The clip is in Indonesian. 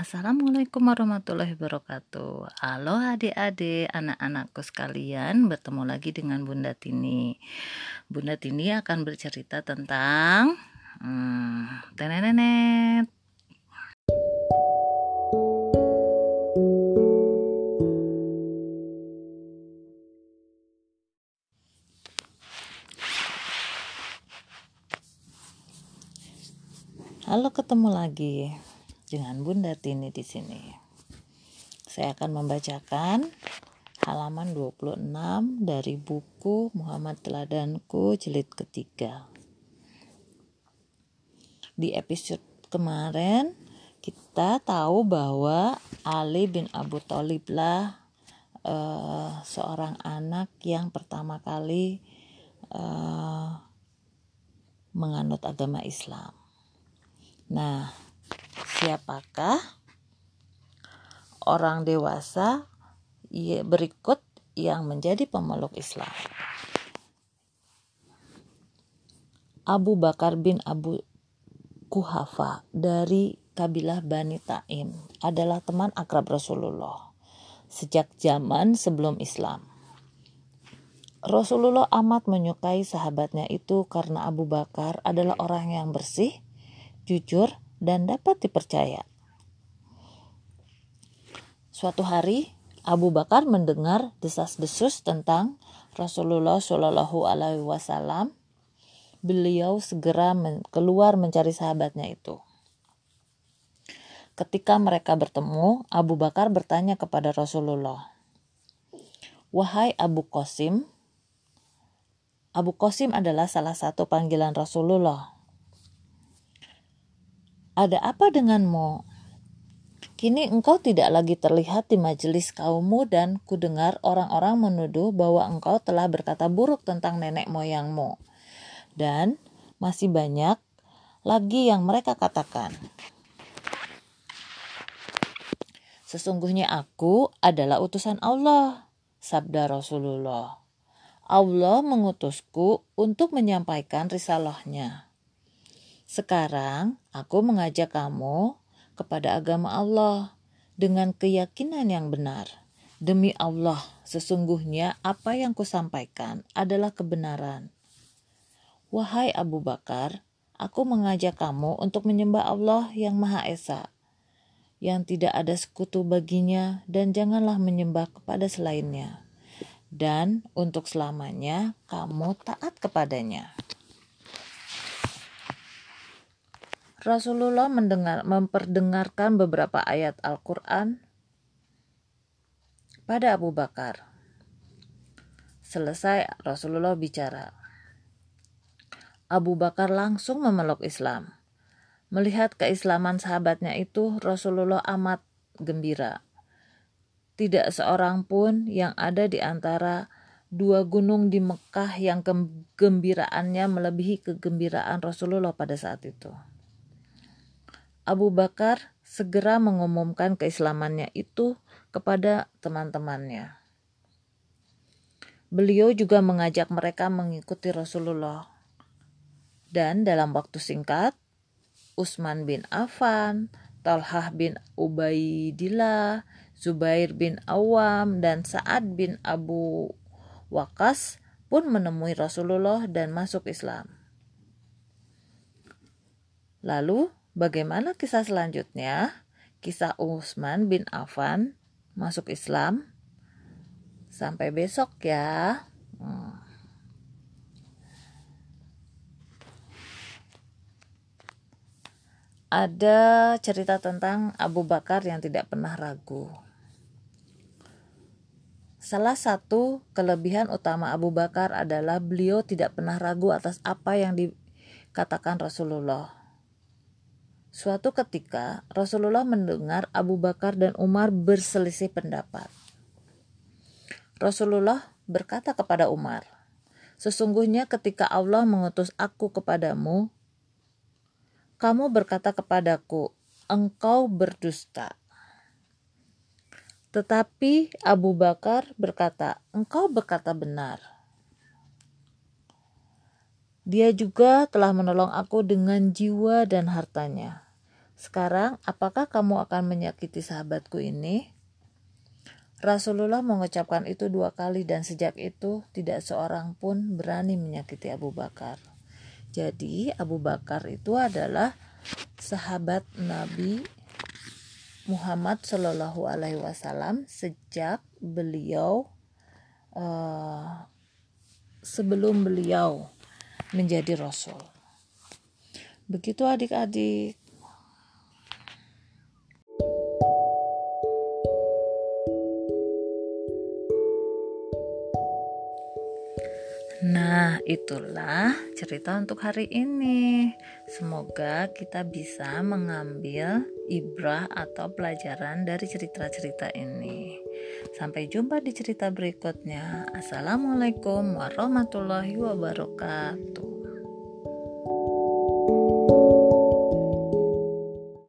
Assalamualaikum warahmatullahi wabarakatuh. Halo adik-adik, anak-anakku sekalian Bertemu lagi dengan Bunda Tini. Bunda Tini akan bercerita tentang hmm, Tenenenet. Halo ketemu lagi dengan Bunda Tini di sini. Saya akan membacakan halaman 26 dari buku Muhammad Teladanku jilid ketiga. Di episode kemarin kita tahu bahwa Ali bin Abu Thalib lah uh, seorang anak yang pertama kali uh, menganut agama Islam. Nah, siapakah orang dewasa berikut yang menjadi pemeluk Islam? Abu Bakar bin Abu Kuhafa dari kabilah Bani Taim adalah teman akrab Rasulullah sejak zaman sebelum Islam. Rasulullah amat menyukai sahabatnya itu karena Abu Bakar adalah orang yang bersih, jujur, dan dapat dipercaya. Suatu hari, Abu Bakar mendengar desas-desus tentang Rasulullah Shallallahu Alaihi Wasallam. Beliau segera men keluar mencari sahabatnya itu. Ketika mereka bertemu, Abu Bakar bertanya kepada Rasulullah, "Wahai Abu Qasim, Abu Qasim adalah salah satu panggilan Rasulullah. Ada apa denganmu? Kini engkau tidak lagi terlihat di majelis kaummu dan kudengar orang-orang menuduh bahwa engkau telah berkata buruk tentang nenek moyangmu. Dan masih banyak lagi yang mereka katakan. Sesungguhnya aku adalah utusan Allah, sabda Rasulullah. Allah mengutusku untuk menyampaikan risalahnya. Sekarang aku mengajak kamu kepada agama Allah dengan keyakinan yang benar. Demi Allah, sesungguhnya apa yang kusampaikan adalah kebenaran. Wahai Abu Bakar, aku mengajak kamu untuk menyembah Allah yang Maha Esa, yang tidak ada sekutu baginya, dan janganlah menyembah kepada selainnya. Dan untuk selamanya kamu taat kepadanya. Rasulullah mendengar, memperdengarkan beberapa ayat Al-Quran pada Abu Bakar. Selesai Rasulullah bicara. Abu Bakar langsung memeluk Islam. Melihat keislaman sahabatnya itu, Rasulullah amat gembira. Tidak seorang pun yang ada di antara dua gunung di Mekah yang kegembiraannya melebihi kegembiraan Rasulullah pada saat itu. Abu Bakar segera mengumumkan keislamannya itu kepada teman-temannya. Beliau juga mengajak mereka mengikuti Rasulullah. Dan dalam waktu singkat, Utsman bin Affan, Talhah bin Ubaidillah, Zubair bin Awam, dan Sa'ad bin Abu Wakas pun menemui Rasulullah dan masuk Islam. Lalu Bagaimana kisah selanjutnya? Kisah Utsman bin Affan masuk Islam. Sampai besok ya. Hmm. Ada cerita tentang Abu Bakar yang tidak pernah ragu. Salah satu kelebihan utama Abu Bakar adalah beliau tidak pernah ragu atas apa yang dikatakan Rasulullah. Suatu ketika Rasulullah mendengar Abu Bakar dan Umar berselisih pendapat. Rasulullah berkata kepada Umar, "Sesungguhnya ketika Allah mengutus aku kepadamu, kamu berkata kepadaku, engkau berdusta." Tetapi Abu Bakar berkata, "Engkau berkata benar." Dia juga telah menolong aku dengan jiwa dan hartanya. Sekarang, apakah kamu akan menyakiti sahabatku ini? Rasulullah mengucapkan itu dua kali dan sejak itu tidak seorang pun berani menyakiti Abu Bakar. Jadi Abu Bakar itu adalah sahabat Nabi Muhammad Shallallahu Alaihi Wasallam sejak beliau uh, sebelum beliau menjadi rasul. Begitu adik-adik. Nah, itulah cerita untuk hari ini. Semoga kita bisa mengambil ibrah atau pelajaran dari cerita-cerita ini. Sampai jumpa di cerita berikutnya. Assalamualaikum warahmatullahi wabarakatuh.